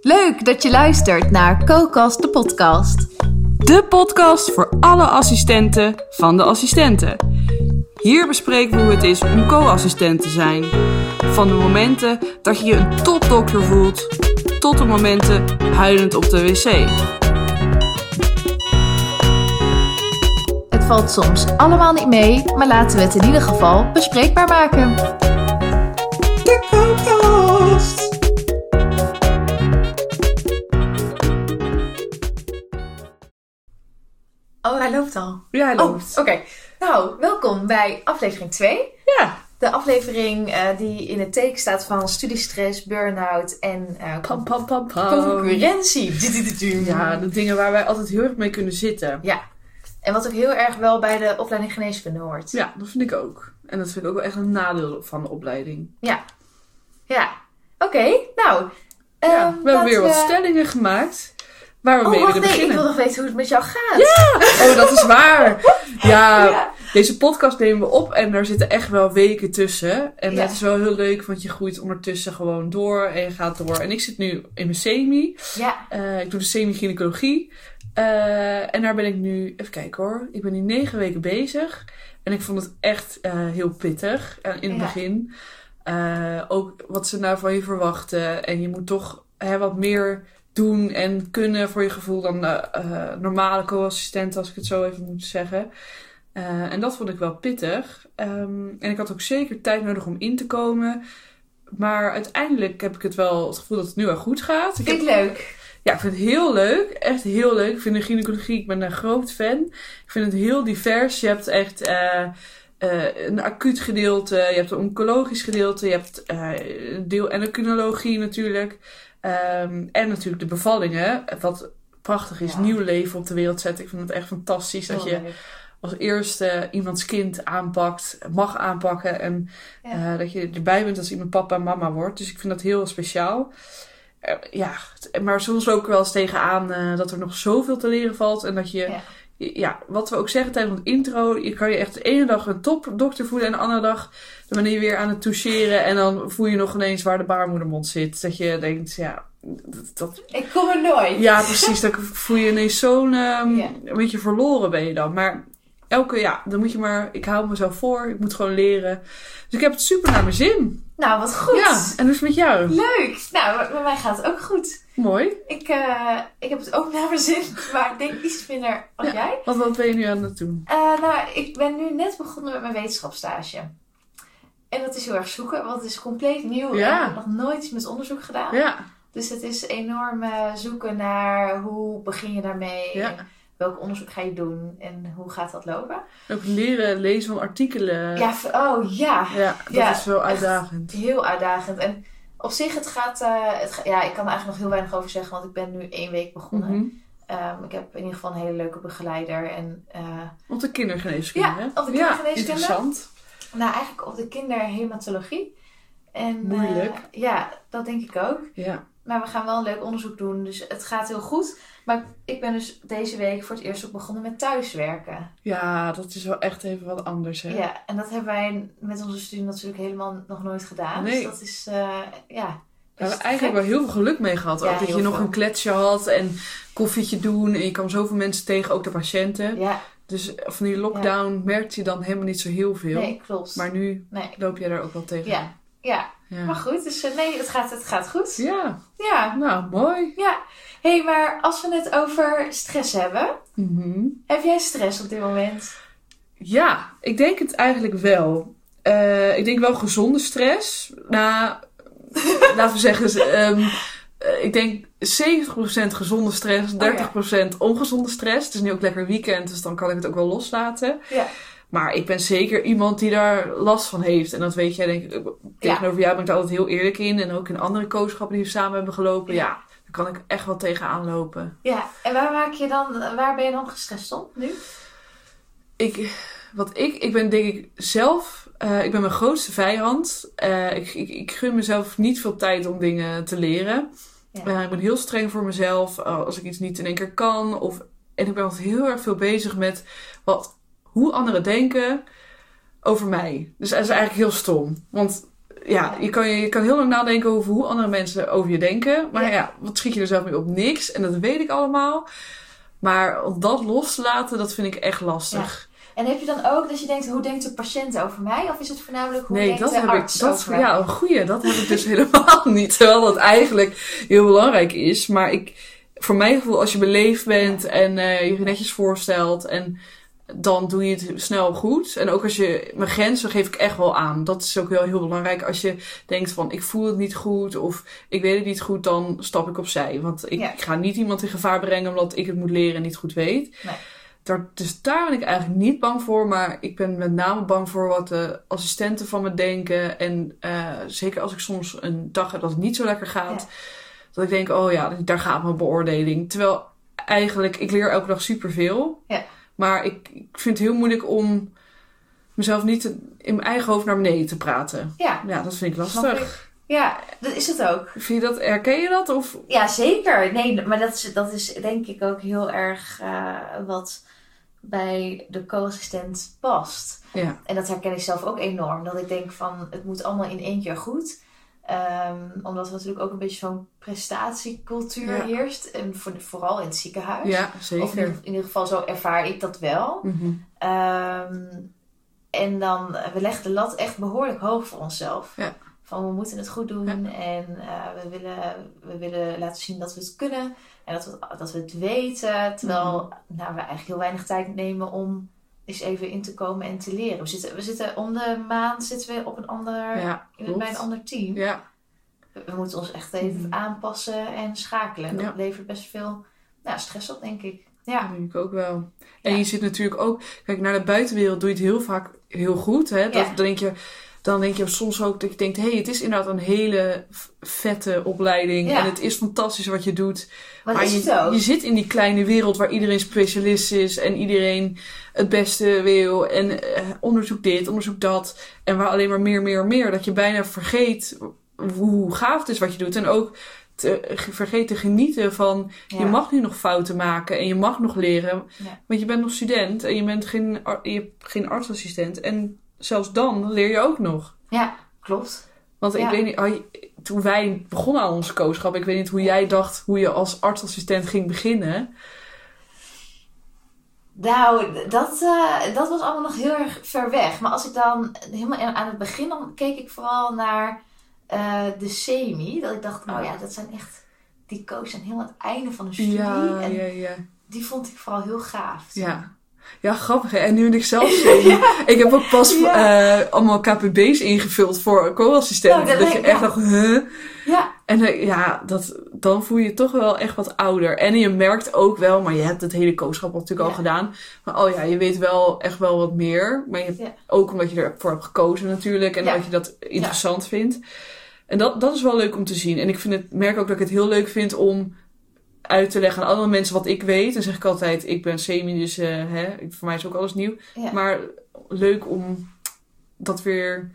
Leuk dat je luistert naar CoCast de podcast. De podcast voor alle assistenten van de assistenten. Hier bespreken we hoe het is om co-assistent te zijn. Van de momenten dat je je een topdokter voelt, tot de momenten huilend op de wc. Het valt soms allemaal niet mee, maar laten we het in ieder geval bespreekbaar maken. De co-cast! Hij loopt al. Ja, hij Oh, loopt. oké. Nou, welkom bij aflevering 2. Ja. De aflevering eh, die in het teken staat van studiestress, burn-out en eh, Pam, pam, pam, pam. concurrentie. Ja, de dingen waar wij altijd heel erg mee kunnen zitten. Ja. En wat ook heel erg wel bij de opleiding geneeskunde hoort. Ja, dat vind ik ook. En dat vind ik ook wel echt een nadeel van de opleiding. Ja. Oké, nou. Ja, ehm, we hebben laten weer wat stellingen gemaakt. Waar we Oh, mee willen nee, ik beginnen. wil nog weten hoe het met jou gaat. Oh, dat is waar. Ja, Ja. deze podcast nemen we op en daar zitten echt wel weken tussen. En Ja. dat is wel heel leuk, want je groeit ondertussen gewoon door en je gaat door. En ik zit nu in mijn semi. Ja. Eh, ik doe de semi-gynaecologie. Eh, en daar ben ik nu, even kijken hoor, ik ben nu negen weken bezig. En ik vond het echt eh, heel pittig in het Ja. begin. Ook wat ze nou van je verwachten. En je moet toch hè, wat meer doen en kunnen voor je gevoel dan de eh, normale co-assistent, als ik het zo even moet zeggen. Eh, en dat vond ik wel pittig. Ehm, en ik had ook zeker tijd nodig om in te komen. Maar uiteindelijk heb ik het wel het gevoel dat het nu wel goed gaat. Ik Vind heb ik leuk. ja, ik vind het heel leuk. Echt heel leuk. Ik vind de gynaecologie, ik ben een groot fan. Ik vind het heel divers. Je hebt echt eh, eh, een acuut gedeelte, je hebt een oncologisch gedeelte, je hebt eh, een deel endocrinologie natuurlijk. Ehm, en natuurlijk de bevallingen, wat prachtig is. Ja. Nieuw leven op de wereld zetten. Ik vind het echt fantastisch dat je als eerste iemands kind aanpakt, mag aanpakken. En Ja. eh, dat je erbij bent als iemand papa en mama wordt. Dus ik vind dat heel speciaal. Eh, ja, maar soms er wel eens tegenaan eh, dat er nog zoveel te leren valt. En dat je, Ja. Ja. wat we ook zeggen tijdens het intro, je kan je echt de ene dag een topdokter voelen en de andere dag dan ben je weer aan het toucheren. En dan voel je nog ineens waar de baarmoedermond zit. Dat je denkt, ja, dat, dat Ik kom er nooit. ja, precies. Dan voel je ineens zo'n ehm, een beetje verloren ben je dan. Maar elke, ja, dan moet je maar, ik hou mezelf voor, ik moet gewoon leren. Dus ik heb het super naar mijn zin. Nou, wat goed. Ja, en hoe is het met jou? Leuk. Nou, bij mij gaat het ook goed. Mooi. Ik, eh, ik heb het ook naar mijn zin, maar ik denk iets minder Ja. jij. Want wat ben je nu aan het doen? Eh, nou, ik ben nu net begonnen met mijn wetenschapsstage. En dat is heel erg zoeken, want het is compleet nieuw. Ja. Ik heb nog nooit iets met onderzoek gedaan. Ja, Dus het is enorm eh, zoeken naar hoe begin je daarmee. Ja. Welk onderzoek ga je doen en hoe gaat dat lopen? ook leren lezen van artikelen. Ja, oh ja. Ja, dat Ja, is wel uitdagend. Heel uitdagend. En op zich, het gaat, eh, het ja, ik kan er eigenlijk nog heel weinig over zeggen, want ik ben nu één week begonnen. Mhm. Ehm, ik heb in ieder geval een hele leuke begeleider. En uh, Op de kindergeneeskunde, Ja, op de Ja, kindergeneeskunde. interessant. nou, eigenlijk op de kinderhematologie. En, eh, Moeilijk. ja, dat denk ik ook. Ja. Maar we gaan wel een leuk onderzoek doen, dus het gaat heel goed. Maar ik ben dus deze week voor het eerst ook begonnen met thuiswerken. ja, dat is wel echt even wat anders, hè? Ja, en dat hebben wij met onze studie natuurlijk helemaal nog nooit gedaan. Nee. Dus dat is, eh, ja... Daar hebben we eigenlijk wel heel veel geluk mee gehad. Ja, ook dat je nog veel. een kletsje had en koffietje doen. En je kwam zoveel mensen tegen, ook de patiënten. Ja, Dus van die lockdown merkte je dan helemaal niet zo heel veel. nee, klopt. Maar nu Nee, loop je daar ook wel tegen. ja, ja. Ja. Maar goed, dus eh, nee, het gaat, het gaat goed. Ja, Ja. nou mooi. Ja. Hé, hey, maar als we het over stress hebben, Mhm. heb jij stress op dit moment? Ja, ik denk het eigenlijk wel. Eh, ik denk wel gezonde stress. Nou, laten we zeggen, ehm, eh, ik denk 70% gezonde stress, ja. 30% ongezonde stress. Het is nu ook lekker weekend, dus dan kan ik het ook wel loslaten. Ja. Maar ik ben zeker iemand die daar last van heeft. En dat weet jij denk ik. Tegenover jou ben ik daar altijd heel eerlijk in. En ook in andere kooschappen die we samen hebben gelopen. Ja, daar kan ik echt wel tegenaan lopen. Ja, en waar maak je dan, waar ben je dan gestrest om nu? Ik, wat ik, ik ben denk ik zelf, eh, ik ben mijn grootste vijand. Eh, ik, ik, ik gun mezelf niet veel tijd om dingen te leren. Ja. Eh, ik ben heel streng voor mezelf als ik iets niet in één keer kan. Of, en ik ben altijd heel erg veel bezig met wat, hoe anderen denken over mij. Dus dat is eigenlijk heel stom. Want ja, je kan, je kan heel lang nadenken over hoe andere mensen over je denken. Maar Ja. ja, wat schiet je er zelf mee op? Niks. En dat weet ik allemaal. Maar om dat los te laten, dat vind ik echt lastig. En heb je dan ook dat je denkt, hoe denkt de patiënt over mij? Of is het voornamelijk hoe nee, denkt dat de heb arts ik. Dat, over mij? ja, een goeie. Dat heb ik dus helemaal niet. Terwijl dat eigenlijk heel belangrijk is. Maar ik, voor mijn gevoel, als je beleefd bent en eh, je netjes voorstelt en dan doe je het snel goed. En ook als je mijn grenzen geef ik echt wel aan. Dat is ook heel, heel belangrijk. Als je denkt van ik voel het niet goed of ik weet het niet goed, dan stap ik opzij. Want ik, Ja. ik ga niet iemand in gevaar brengen omdat ik het moet leren en niet goed weet. Nee. Daar, dus daar ben ik eigenlijk niet bang voor. Maar ik ben met name bang voor wat de assistenten van me denken. En eh, zeker als ik soms een dag heb dat het niet zo lekker gaat. Ja. Dat ik denk, oh ja, daar gaat mijn beoordeling. Terwijl eigenlijk, ik leer elke dag superveel. Ja. Maar ik, ik vind het heel moeilijk om mezelf niet in mijn eigen hoofd naar beneden te praten. Ja, Ja, dat vind ik lastig. Ja, dat is het ook. Vind je dat, herken je dat? Of, Ja, zeker. Nee, maar dat is, dat is denk ik ook heel erg eh, wat bij de co-assistent past. ja, En dat herken ik zelf ook enorm. Dat ik denk van, het moet allemaal in één keer goed. Ehm, omdat er natuurlijk ook een beetje zo'n prestatiecultuur Ja. heerst. En voor, vooral in het ziekenhuis. ja Of in zeker. ieder, in ieder geval zo ervaar ik dat wel. Mhm. Ehm, en dan, eh, we leggen de lat echt behoorlijk hoog voor onszelf. Ja. Van we moeten het goed doen en eh, we, willen, we willen laten zien dat we het kunnen en dat we, dat we het weten. Terwijl Mhm. nou, we eigenlijk heel weinig tijd nemen om eens even in te komen en te leren. We zitten, we zitten om de maand zitten we op een ander, Ja, bij een ander team. Ja, We, we moeten ons echt even Mhm. aanpassen en schakelen. En dat Ja. levert best veel nou, stress op, denk ik. dat Ja, denk ik ook wel. En je zit natuurlijk ook... Kijk, naar de buitenwereld doe je het heel vaak heel goed. Hè? Dat, dan, denk je, dan denk je soms ook dat je denkt... Hé, hey, het is inderdaad een hele vette opleiding. Ja. En het is fantastisch wat je doet. maar, je, je zit in die kleine wereld waar iedereen specialist is en iedereen het beste wil en eh, onderzoek dit, onderzoek dat. En waar alleen maar meer, meer, meer. Dat je bijna vergeet hoe gaaf het is wat je doet. En ook te, vergeet te genieten van Ja. je mag nu nog fouten maken en je mag nog leren. Ja. Want je bent nog student en je bent geen, je hebt geen artsassistent. En zelfs dan leer je ook nog. Ja, klopt. Want Ja. ik weet niet, toen wij begonnen aan onze kooschap, ik weet niet hoe jij dacht hoe je als artsassistent ging beginnen. Nou, dat, eh, dat was allemaal nog heel erg ver weg. Maar als ik dan helemaal aan het begin, dan keek ik vooral naar eh, de semi. Dat ik dacht, oh ja, dat zijn echt, die coaches zijn helemaal aan het einde van de studie. Ja, en ja, ja. die vond ik vooral heel gaaf. Ja. Ja, grappig. Hè? En nu ben ik zelf semi. Ik heb ook pas Ja. eh, allemaal KPB's ingevuld voor co-assistent. Nou, dat dat je echt dacht, huh? Ja, En eh, ja, dat, dan voel je je toch wel echt wat ouder. En je merkt ook wel, maar je hebt het hele kooschap natuurlijk al gedaan. Maar oh ja, je weet wel echt wel wat meer. Maar je hebt, ook omdat je ervoor hebt gekozen natuurlijk. En dat je dat interessant vindt. En dat, dat is wel leuk om te zien. En ik vind het, merk ook dat ik het heel leuk vind om uit te leggen aan andere mensen wat ik weet. Dan zeg ik altijd, ik ben semi, dus eh, hè, voor mij is ook alles nieuw. ja. Maar leuk om dat weer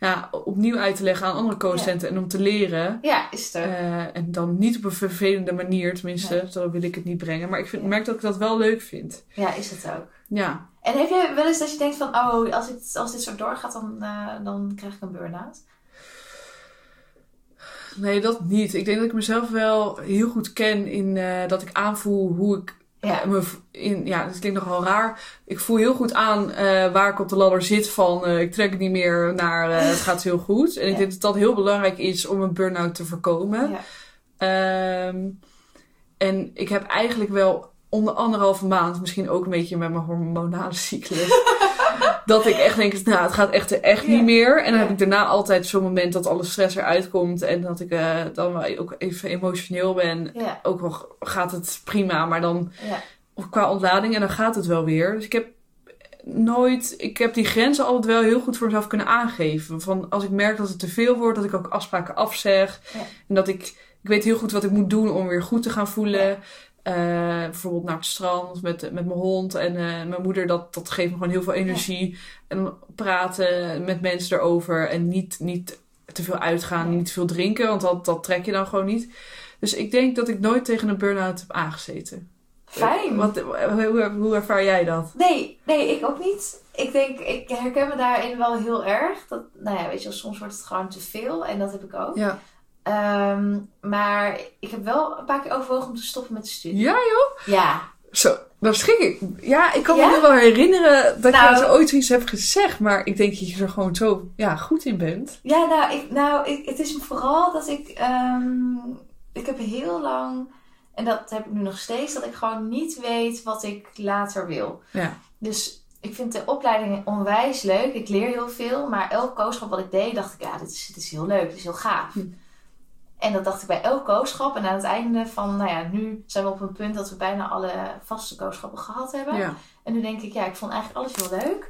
ja, opnieuw uit te leggen aan andere co-assistenten. En om te leren. ja is het. Eh, en dan niet op een vervelende manier, tenminste. Nee. Zo wil ik het niet brengen. Maar ik vind, Ja. merk dat ik dat wel leuk vind. ja, is het ook. Ja. En heb je wel eens dat je denkt van, oh, als, ik, als dit zo doorgaat, dan, eh, dan krijg ik een burn-out? Nee, dat niet. Ik denk dat ik mezelf wel heel goed ken in eh, dat ik aanvoel hoe ik Ja. eh, me in. Ja, dat klinkt nogal raar. Ik voel heel goed aan eh, waar ik op de ladder zit van ik trek het niet meer naar het gaat heel goed. En ik denk dat dat heel belangrijk is om een burn-out te voorkomen. Ja. Ehm, en ik heb eigenlijk wel om de anderhalve maand, misschien ook een beetje met mijn hormonale cyclus, dat ik echt denk, nou, het gaat echt, echt niet meer. En dan heb ik daarna altijd zo'n moment dat alle stress eruit komt en dat ik eh, dan ook even emotioneel ben. Ook al gaat het prima, maar dan qua ontlading en dan gaat het wel weer. Dus ik heb nooit, ik heb die grenzen altijd wel heel goed voor mezelf kunnen aangeven. Van als ik merk dat het te veel wordt, dat ik ook afspraken afzeg. Ja. En dat ik, ik weet heel goed wat ik moet doen om weer goed te gaan voelen. Eh, bijvoorbeeld naar het strand met, met mijn hond en eh, mijn moeder, dat, dat geeft me gewoon heel veel energie. En praten met mensen erover en niet, niet te veel uitgaan, niet te veel drinken, want dat, dat trek je dan gewoon niet. Dus ik denk dat ik nooit tegen een burn-out heb aangezeten. Fijn. Wat, hoe, hoe ervaar jij dat? Nee, nee, ik ook niet. Ik denk, ik herken me daarin wel heel erg. Dat, nou ja, weet je, soms wordt het gewoon te veel. En dat heb ik ook. Ja. Ehm, maar ik heb wel een paar keer overwogen om te stoppen met de studie. Ja, joh? Ja. Zo, dan schrik ik. Ja, ik kan Ja? me wel herinneren dat Nou. je ooit iets hebt gezegd. Maar ik denk dat je er gewoon zo ja, goed in bent. Ja, nou, ik, nou ik, het is vooral dat ik... ehm, ik heb heel lang... En dat heb ik nu nog steeds. Dat ik gewoon niet weet wat ik later wil. Ja. Dus ik vind de opleiding onwijs leuk. Ik leer heel veel. Maar elk kooschap wat ik deed, dacht ik... Ja, dit is, dit is heel leuk. Dit is heel gaaf. Hm. En dat dacht ik bij elk kooschap. En aan het einde van... Nou ja, nu zijn we op een punt dat we bijna alle vaste kooschappen gehad hebben. Ja. En nu denk ik, ja, ik vond eigenlijk alles heel leuk.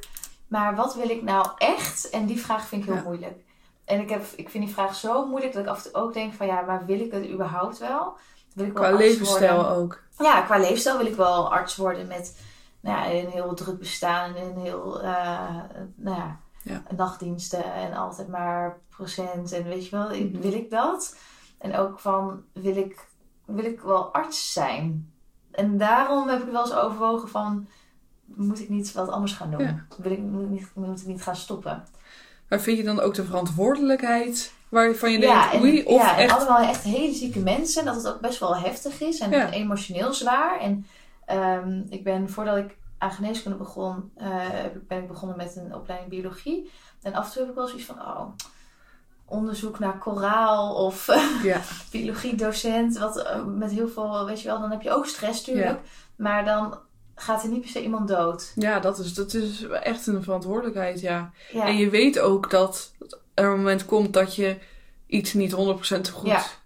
Maar wat wil ik nou echt? En die vraag vind ik heel Ja. moeilijk. En ik, heb, ik vind die vraag zo moeilijk dat ik af en toe ook denk van... Ja, maar wil ik het überhaupt wel? Wil ik wel Qua levensstijl worden? ook. Ja, qua leefstijl wil ik wel arts worden met nou ja, een heel druk bestaan en een heel eh, nou ja, Ja. nachtdiensten en altijd maar procent en weet je wel, Mhm. wil ik dat? En ook van, wil ik, wil ik wel arts zijn? En daarom heb ik wel eens overwogen van, moet ik niet wat anders gaan doen? Ja. Wil ik, moet, ik niet, moet ik niet gaan stoppen? Maar vind je dan ook de verantwoordelijkheid waarvan je Ja, denkt, en, oei, of ja, en echt... allemaal echt hele zieke mensen. Dat het ook best wel heftig is en Ja. emotioneel zwaar. En ehm, ik ben, voordat ik aan geneeskunde begon, eh, ben ik begonnen met een opleiding biologie. En af en toe heb ik wel zoiets van, oh, onderzoek naar koraal of Ja, biologiedocent. Wat eh, met heel veel, weet je wel, dan heb je ook stress natuurlijk. Maar dan gaat er niet per se iemand dood. ja dat, is, dat is echt een verantwoordelijkheid, ja. Ja, En je weet ook dat er een moment komt dat je iets niet 100% goed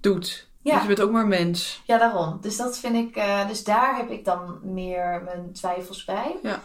doet. Ja. Want je bent ook maar mens. ja daarom. Dus dat vind ik, eh, dus daar heb ik dan meer mijn twijfels bij. Ja.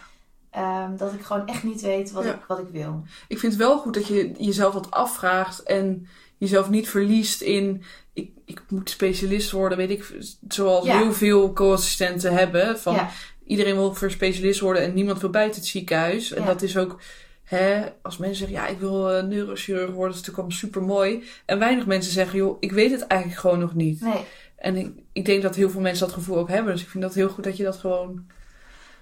Ehm, dat ik gewoon echt niet weet wat, Ja. ik, wat ik wil. Ik vind het wel goed dat je jezelf wat afvraagt en jezelf niet verliest in... Ik, ik moet specialist worden, weet ik. Zoals Ja. heel veel co-assistenten hebben. Van. Iedereen wil voor specialist worden en niemand wil buiten het ziekenhuis. En dat is ook... Hè, als mensen zeggen, ja, ik wil eh, neurochirurg worden, dat is natuurlijk allemaal super mooi. En weinig mensen zeggen, joh, ik weet het eigenlijk gewoon nog niet. Nee. En ik, ik denk dat heel veel mensen dat gevoel ook hebben. Dus ik vind dat heel goed dat je dat gewoon...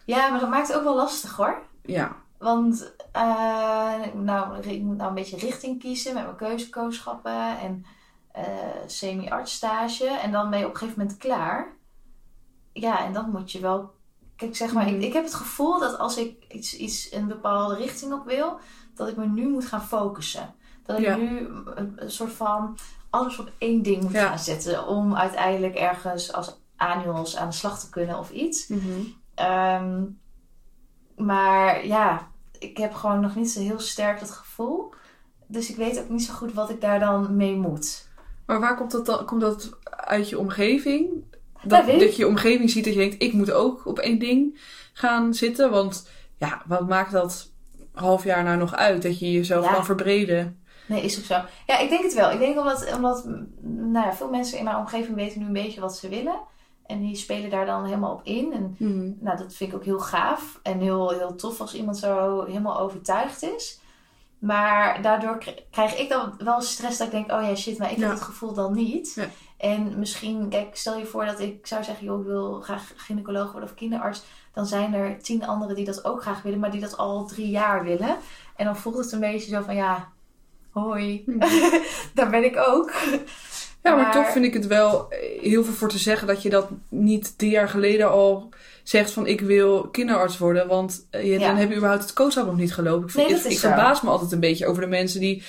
Ja, maar dat maakt het ook wel lastig hoor. Ja, Want eh, nou, ik moet nou een beetje richting kiezen met mijn keuzekooschappen en eh semi-artsstage. En dan ben je op een gegeven moment klaar. Ja, en dan moet je wel. Kijk, zeg maar, Mhm. ik, ik heb het gevoel dat als ik iets, iets een bepaalde richting op wil, dat ik me nu moet gaan focussen. Dat ik Ja. nu een, een soort van alles op één ding moet Ja. gaan zetten om uiteindelijk ergens als annuals aan de slag te kunnen of iets. Ehm, maar ja, ik heb gewoon nog niet zo heel sterk dat gevoel. Dus ik weet ook niet zo goed wat ik daar dan mee moet. Maar waar komt dat dan? Komt dat uit je omgeving? Dat, je je omgeving ziet dat je denkt, ik moet ook op één ding gaan zitten. Want ja, wat maakt dat half jaar nou nog uit? Dat je jezelf Ja. kan verbreden. Nee, is ook zo. Ja, ik denk het wel. Ik denk omdat, omdat nou ja, veel mensen in mijn omgeving weten nu een beetje wat ze willen. En die spelen daar dan helemaal op in. En nou, dat vind ik ook heel gaaf. En heel, heel tof als iemand zo helemaal overtuigd is. Maar daardoor kri- krijg ik dan wel stress dat ik denk, oh ja shit, maar ik Ja. heb het gevoel dan niet. Ja. En misschien, kijk, stel je voor dat ik zou zeggen, joh, ik wil graag gynaecoloog worden of kinderarts. Dan zijn er tien anderen die dat ook graag willen, maar die dat al drie jaar willen. En dan voelt het een beetje zo van, ja, hoi, daar ben ik ook. Ja, maar, Maar- toch vind ik het wel heel veel voor te zeggen dat je dat niet drie jaar geleden al zegt van ik wil kinderarts worden. Want eh, je, Ja. dan heb je überhaupt het coachschap nog niet gelopen. Ik, vind- Nee, ik, is verbaas me altijd een beetje over de mensen die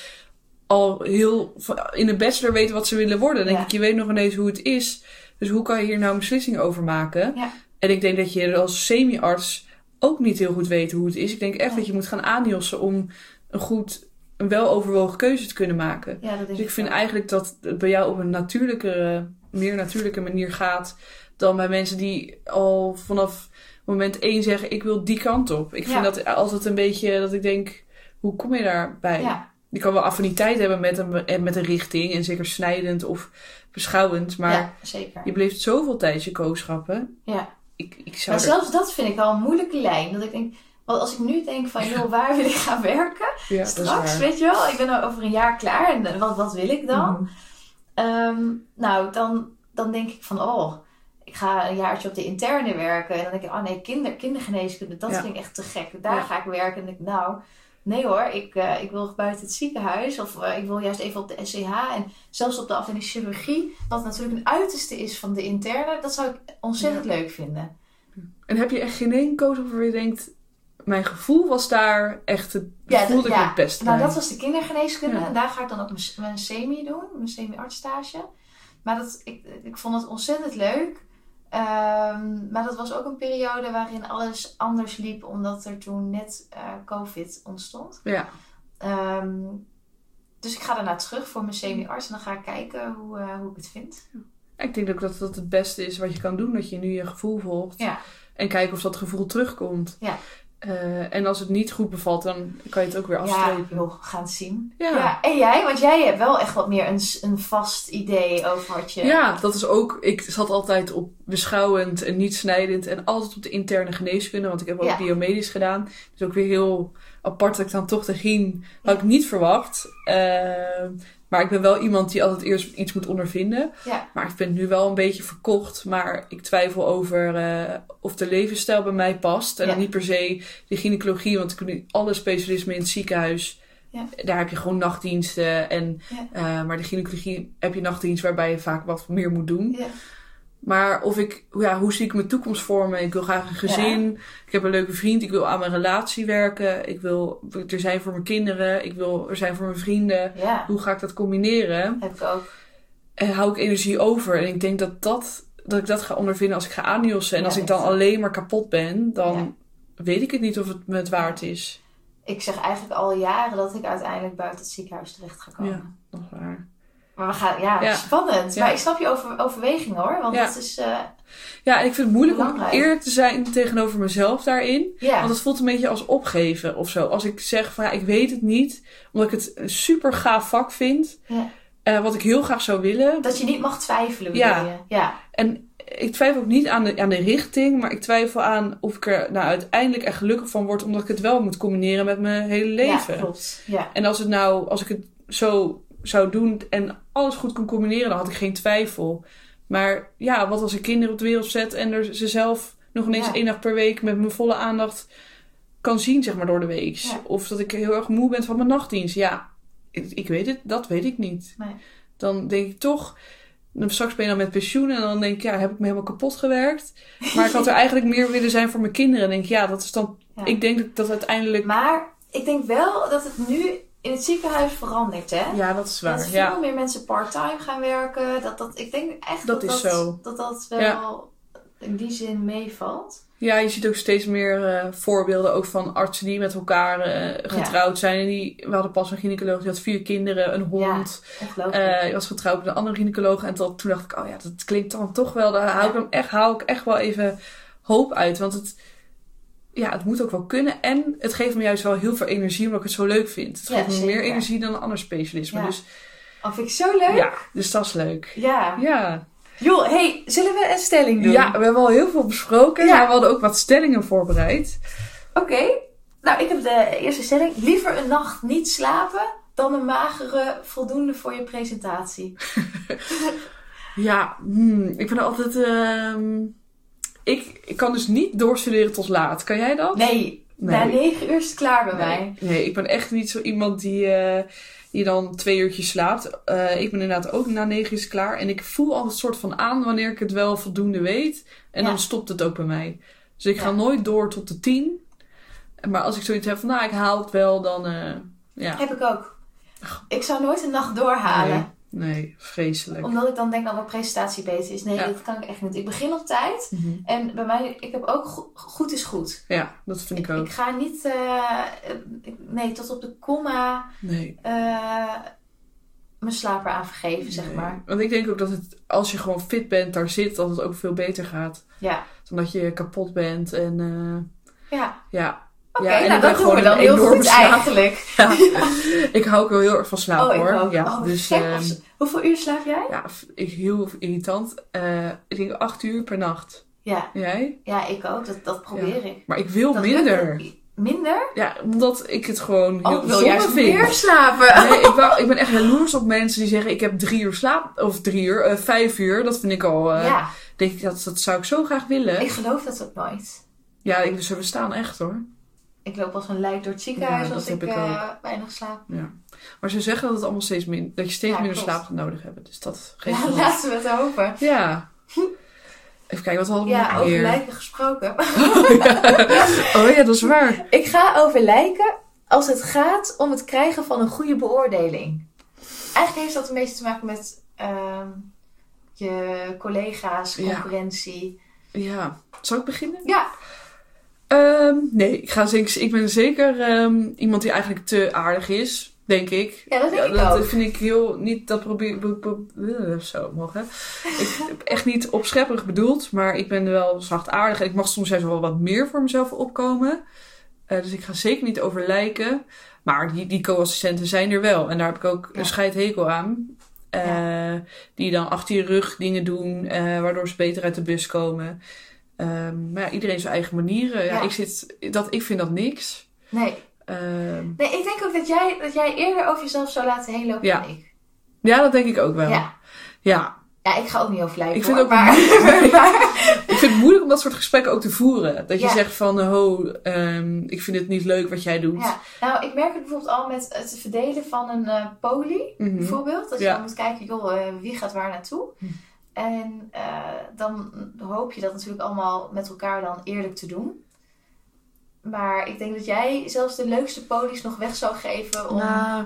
al heel in de bachelor weten wat ze willen worden. Dan denk ik, je weet nog ineens hoe het is. Dus hoe kan je hier nou een beslissing over maken? En ik denk dat je als semi-arts ook niet heel goed weet hoe het is. Ik denk echt dat je moet gaan aanjossen om een goed, een weloverwogen keuze te kunnen maken. Ja, Dus ik vind wel. eigenlijk dat het bij jou op een natuurlijke, meer natuurlijke manier gaat dan bij mensen die al vanaf moment één zeggen: Ik wil die kant op. Ik Ja. vind dat altijd een beetje dat ik denk: Hoe kom je daarbij? Ja, Je kan wel affiniteit hebben met een, en met een richting en zeker snijdend of beschouwend, maar ja, zeker. je bleef zoveel tijdens je kooschappen. Ja. Ik, ik zou Maar er- zelfs dat vind ik al een moeilijke lijn. Dat ik denk, want als ik nu denk van, joh, waar wil ik gaan werken? ja, Straks, weet je wel, ik ben over een jaar klaar en eh, wat, wat wil ik dan? Mhm. Ehm, nou, dan, dan denk ik van, oh, ik ga een jaartje op de interne werken. En dan denk ik, oh nee, kinder, kindergeneeskunde, dat Ja. vind ik echt te gek. Daar ga ik werken. En denk ik, nou, nee hoor, ik, eh, ik wil buiten het ziekenhuis. Of eh, ik wil juist even op de SCH. En zelfs op de afdeling chirurgie, wat natuurlijk een uiterste is van de interne. Dat zou ik ontzettend leuk vinden. En heb je echt geen één coach waarvan je denkt... Mijn gevoel was daar echt het... Ja, voelde ik ja. het beste Nou, dat was de kindergeneeskunde. Ja. En daar ga ik dan ook mijn, mijn semi doen, mijn semi-artstage. Maar dat, ik, ik vond het ontzettend leuk. Ehm, maar dat was ook een periode waarin alles anders liep, omdat er toen net eh, COVID ontstond. Ja. Ehm, dus ik ga daarna terug voor mijn semi-arts en dan ga ik kijken hoe, eh, hoe ik het vind. Ik denk ook dat dat het beste is wat je kan doen. Dat je nu je gevoel volgt. Ja. En kijken of dat gevoel terugkomt. Ja. Eh, en als het niet goed bevalt, dan kan je het ook weer Ja, afstrepen. joh, we gaan zien. Ja. Ja. En jij? Want jij hebt wel echt wat meer een, een vast idee over wat je... Ja, dat is ook. Ik zat altijd op beschouwend en niet snijdend. En altijd op de interne geneeskunde. Want ik heb ook Ja. biomedisch gedaan. Dus ook weer heel apart dat ik dan toch de ging. Had ik niet verwacht. Eh, maar ik ben wel iemand die altijd eerst iets moet ondervinden. Ja. Maar ik ben nu wel een beetje verkocht. Maar ik twijfel over eh, of de levensstijl bij mij past. En Ja. niet per se de gynaecologie. Want ik heb nu alle specialismen in het ziekenhuis. Ja. Daar heb je gewoon nachtdiensten. En, eh, maar de gynaecologie heb je nachtdienst waarbij je vaak wat meer moet doen. Maar of ik, ja, hoe zie ik mijn toekomst vormen? Ik wil graag een gezin. Ik heb een leuke vriend. Ik wil aan mijn relatie werken. Ik wil er zijn voor mijn kinderen. Ik wil er zijn voor mijn vrienden. ja, Hoe ga ik dat combineren? heb ik ook. En hou ik energie over? En ik denk dat, dat, dat ik dat ga ondervinden als ik ga aanjossen. En Ja, als ik dan alleen maar kapot ben, dan weet ik het niet of het me het waard is. Ik zeg eigenlijk al jaren dat ik uiteindelijk buiten het ziekenhuis terecht ga komen. Ja, nog waar. Maar we gaan, ja, Ja. spannend. Ja. Maar ik snap je over, overweging hoor. Want Ja. het is, eh, Ja, en ik vind het moeilijk om eerlijk te zijn tegenover mezelf daarin. ja. Want het voelt een beetje als opgeven of zo. Als ik zeg van ja, ik weet het niet, omdat ik het een super gaaf vak vind. Ja. eh, wat ik heel graag zou willen. Dat je niet mag twijfelen, Ja. je? Ja. En ik twijfel ook niet aan de, aan de richting, maar ik twijfel aan of ik er nou uiteindelijk echt gelukkig van word, omdat ik het wel moet combineren met mijn hele leven. Ja, klopt. Ja. en als het nou, als ik het zo zou doen en alles goed kon combineren, dan had ik geen twijfel. Maar ja, wat als ik kinderen op de wereld zet en er ze zelf nog ineens Ja. één dag per week met mijn volle aandacht kan zien, zeg maar, door de week. Ja. Of dat ik heel erg moe ben van mijn nachtdienst. Ja, ik, ik weet het, dat weet ik niet. Nee. Dan denk ik toch, dan straks ben je dan met pensioen en dan denk ik, ja, heb ik me helemaal kapot gewerkt. Maar ik had er eigenlijk meer willen zijn voor mijn kinderen. En denk ik, ja, dat is dan, Ja. ik denk dat dat uiteindelijk, Maar ik denk wel dat het nu in het ziekenhuis verandert, hè? ja, dat is waar. dat veel Ja. meer mensen part-time gaan werken. Dat, dat, ik denk echt Dat dat is dat, zo. dat, dat wel Ja. in die zin meevalt. Ja, je ziet ook steeds meer eh, voorbeelden ook van artsen die met elkaar eh, getrouwd zijn. En die, we hadden pas een gynaecoloog, die had vier kinderen, een hond. Eh, ik was getrouwd met een andere gynaecoloog. En tot, toen dacht ik, oh ja, dat klinkt dan toch wel. Daar hou ik, dan echt, hou ik echt wel even hoop uit. Want het, ja, het moet ook wel kunnen. En het geeft me juist wel heel veel energie, omdat ik het zo leuk vind. Het Ja, geeft me meer energie dan een ander specialisme. Ja. Dus Oh, vind ik zo leuk. ja, dus dat is leuk. Ja. Ja. Joh, hey, zullen we een stelling doen? ja, we hebben al heel veel besproken. Ja. Maar we hadden ook wat stellingen voorbereid. Oké. Nou, ik heb de eerste stelling. Liever een nacht niet slapen dan een magere voldoende voor je presentatie. Ja, hmm, ik ben altijd... ehm, ik, ik kan dus niet doorstuderen tot laat. Kan jij dat? Nee, na negen uur is het klaar bij mij. Nee, ik ben echt niet zo iemand die, eh, die dan twee uurtjes slaapt. Eh, ik ben inderdaad ook na negen uur klaar. En ik voel altijd een soort van aan wanneer ik het wel voldoende weet. En Ja. dan stopt het ook bij mij. Dus ik ga Ja. nooit door tot de tien. Maar als ik zoiets heb van, nou, ik haal het wel, dan... eh, ja, Heb ik ook. Ik zou nooit een nacht doorhalen. nee, nee, vreselijk. Omdat ik dan denk dat mijn presentatie beter is. Nee, Ja. dat kan ik echt niet. Ik begin op tijd. Mhm. En bij mij, ik heb ook go- goed is goed. Ja, dat vind ik Ik, ook. ik ga niet, eh, ik- nee, tot op de komma Nee. eh, mijn slaap eraan vergeven, zeg maar. Want ik denk ook dat het, als je gewoon fit bent, daar zit, dat het ook veel beter gaat. Ja, Dan dat je kapot bent en eh, ja. ja. Oké, Ja, en nou dat doen we gewoon dan heel goed slaap. eigenlijk. Ja. ik hou ook wel heel erg van slaap oh, hoor. ook. Ja, oh, dus ehm, Hoeveel uur slaap jij? ja, heel irritant. Eh, ik denk acht uur per nacht. Ja, Jij? ja ik ook. Dat, dat probeer ik. Maar ik wil Dat minder. Minder? Ja, omdat ik het gewoon heel Oh, wil juist vind. meer slapen. Nee, ik, wou, ik ben echt jaloers op mensen die zeggen: Ik heb drie uur slaap. Of drie uur, eh, vijf uur. Dat vind ik al. eh, ja, Denk ik, dat, dat zou ik zo graag willen. ik geloof dat ook nooit. Ja, ik, ze bestaan echt hoor. Ik loop als een lijk door het ziekenhuis Ja, als ik, eh, weinig slaap. Maar ze zeggen dat, het allemaal steeds min, dat je steeds Ja, minder klopt. slaap gaat nodig hebben. Dus dat geeft Ja, laten we het hopen. Ja. Even kijken, wat hadden we Ja, nog over lijken gesproken. Oh ja, dat is waar. Ik ga over lijken als het gaat om het krijgen van een goede beoordeling. Eigenlijk heeft dat een beetje te maken met ehm, je collega's, Ja. concurrentie. Ja. Zal ik beginnen? Ja, Ehm, nee, ik, ga zeker, ik ben zeker ehm, iemand die eigenlijk te aardig is, denk ik. ja dat denk Ja, ik dat ook. vind ik heel niet. Dat probeer Zo, mogen. Ik heb echt niet opschepperig bedoeld, maar ik ben wel zachtaardig en ik mag soms juist wel wat meer voor mezelf opkomen. Eh, dus ik ga zeker niet over lijken. Maar die, die co-assistenten zijn er wel. En daar heb ik ook Ja. een scheidhekel aan. Eh, Die dan achter je rug dingen doen, eh, waardoor ze beter uit de bus komen. Ehm, maar ja, iedereen zijn eigen manieren. Ja, Ja. ik, zit, dat, ik vind dat niks. Nee. Ehm, nee, ik denk ook dat jij, dat jij eerder over jezelf zou laten heen lopen Ja. dan ik. ja, dat denk ik ook wel. Ja. ja. ja, ik ga ook niet over lijken Ik vind hoor, ook maar, maar- Ik vind het moeilijk om dat soort gesprekken ook te voeren. Dat je zegt van, ho, ehm, ik vind het niet leuk wat jij doet. Ja, nou, ik merk het bijvoorbeeld al met het verdelen van een eh poli, Mhm. bijvoorbeeld. Dat je dan moet kijken, joh, eh, wie gaat waar naartoe? Hm. En eh, dan hoop je dat natuurlijk allemaal met elkaar dan eerlijk te doen. Maar ik denk dat jij zelfs de leukste polies nog weg zou geven om... Nou,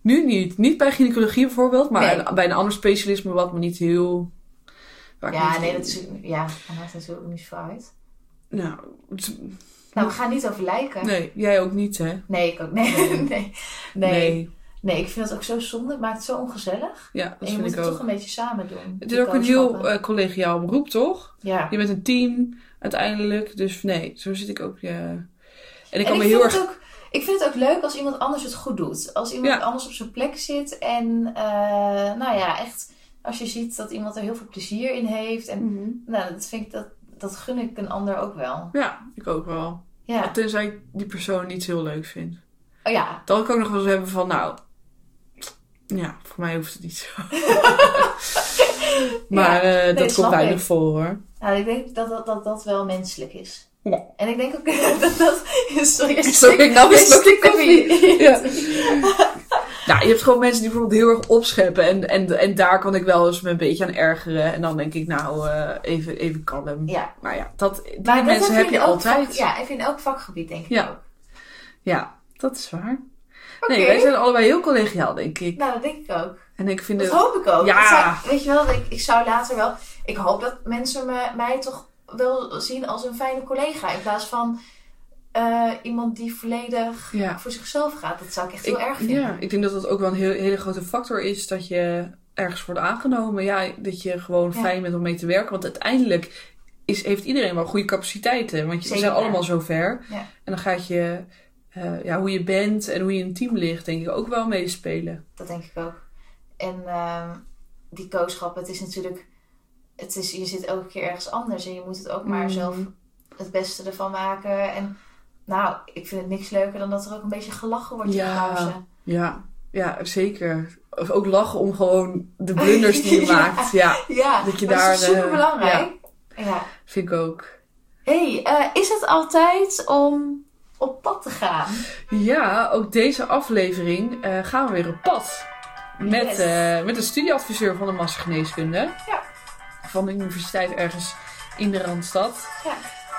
nu niet. Niet bij gynaecologie bijvoorbeeld, maar Nee. bij een ander specialisme wat me niet heel... ja, niet- nee, dat is... Ja, dat maakt natuurlijk niet zo uit. Nou, het- Nou, we gaan niet over lijken. nee, jij ook niet, hè? Nee, ik ook. Nee, nee. nee. nee. Nee. ik vind dat ook zo zonde. Het maakt het zo ongezellig. Ja, En dat je vind moet ik het ook. toch een beetje samen doen. Het is ook een heel eh, collegiaal beroep, toch? Ja. Je bent een team uiteindelijk. Dus nee, zo zit ik ook. ja. En ik kan en me heel vind erg. het ook, ik vind het ook leuk als iemand anders het goed doet. Als iemand Ja. anders op zijn plek zit en eh, nou ja, echt als je ziet dat iemand er heel veel plezier in heeft. En Mhm. nou, dat vind ik dat, dat gun ik een ander ook wel. Ja, ik ook wel. Ja. Tenzij ik die persoon niet heel leuk vind. Oh ja. Dan kan ik nog wel eens hebben van, nou, ja, voor mij hoeft het niet zo. maar eh, nee, dat komt weinig ik. voor hoor. Nou, ik denk dat dat, dat, dat wel menselijk is. Ja. En ik denk ook dat dat... Sorry, Sorry, stuk- nou, een slokje koffie. Ja. Nou, je hebt gewoon mensen die bijvoorbeeld heel erg opscheppen. En, en, en daar kan ik wel eens me een beetje aan ergeren. En dan denk ik, nou, eh, even, even kalm. Ja. Maar ja, dat, die Maar mensen heb je altijd. vak- ja, even in elk vakgebied denk ik Ja. ook. Ja, dat is waar. Nee, wij zijn allebei heel collegiaal, denk ik. Nou, dat denk ik ook. En ik vind Dat het... hoop ik ook. Ja. Zou- weet je wel, ik, ik zou later wel... Ik hoop dat mensen me, mij toch wel zien als een fijne collega. In plaats van eh, iemand die volledig Ja. voor zichzelf gaat. Dat zou ik echt heel erg vinden. Ja, ik denk dat dat ook wel een heel, hele grote factor is dat je ergens wordt aangenomen. Ja, dat je gewoon Ja. fijn bent om mee te werken. Want uiteindelijk is, heeft iedereen wel goede capaciteiten. Want je, we zijn allemaal zo ver. Ja. En dan gaat je, eh, ja, hoe je bent en hoe je in een team ligt, denk ik ook wel meespelen. Dat denk ik ook. En ehm, die kooschap, het is natuurlijk... Het is, je zit elke keer ergens anders. En je moet het ook maar Mhm. zelf het beste ervan maken. En nou, ik vind het niks leuker dan dat er ook een beetje gelachen wordt in Ja. de pauze. Ja, ja, zeker. Of ook lachen om gewoon de blunders die je Ja. maakt. Ja, Ja, Dat je dat daar, is super eh, belangrijk. ja. vind ik ook. hey, eh, is het altijd om op pad te gaan? Ja, ook deze aflevering eh, gaan we weer op pad. Met, Yes. eh, met een studieadviseur van de massageneeskunde. Ja. Van de universiteit ergens in de Randstad. Ja.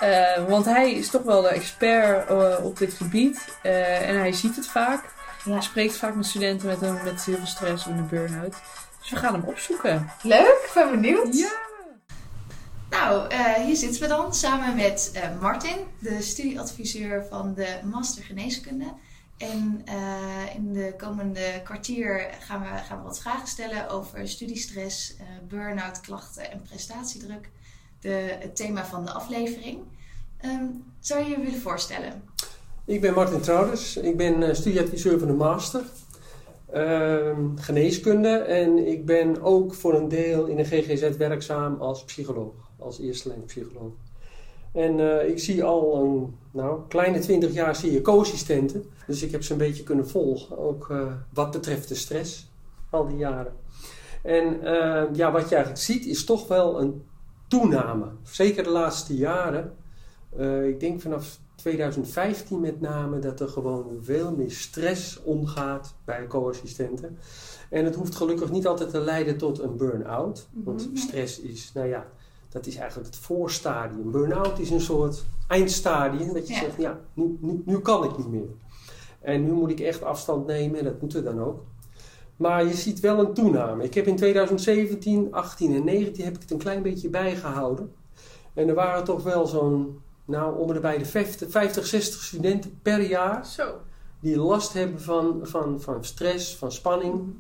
Eh, want hij is toch wel de expert op dit gebied. En hij ziet het vaak. Ja. Hij spreekt vaak met studenten met, een, met heel veel stress en een burn-out. Dus we gaan hem opzoeken. Leuk, ik ben benieuwd. Ja. Nou, eh, hier zitten we dan samen met eh, Martin, de studieadviseur van de Master Geneeskunde. En eh, in de komende kwartier gaan we, gaan wat vragen stellen over studiestress, burn-out klachten en prestatiedruk. De, het thema van de aflevering. Ehm, zou je je willen voorstellen? Ik ben Martin Trouders. Ik ben studieadviseur van de master. Ehm, geneeskunde. En ik ben ook voor een deel in de GGZ werkzaam als psycholoog. Als eerste lijn psycholoog. En eh, ik zie al een nou, kleine 20 jaar zie je co-assistenten. Dus ik heb ze een beetje kunnen volgen. Ook eh, wat betreft de stress, al die jaren. En eh, ja, wat je eigenlijk ziet is toch wel een toename. Zeker de laatste jaren. ik denk vanaf 2015 met name dat er gewoon veel meer stress omgaat bij co-assistenten. En het hoeft gelukkig niet altijd te leiden tot een burn-out. Want Mhm. stress is, nou ja, dat is eigenlijk het voorstadium. Burn-out is een soort eindstadium. Dat je Ja. zegt, ja, nu, nu, nu kan ik niet meer. En nu moet ik echt afstand nemen en dat moeten we dan ook. Maar je ziet wel een toename. Ik heb in 2017, 18 en 19 heb ik het een klein beetje bijgehouden. En er waren toch wel zo'n, nou om en bij de 50, 50, 60 studenten per jaar Zo. die last hebben van, van, van stress, van spanning.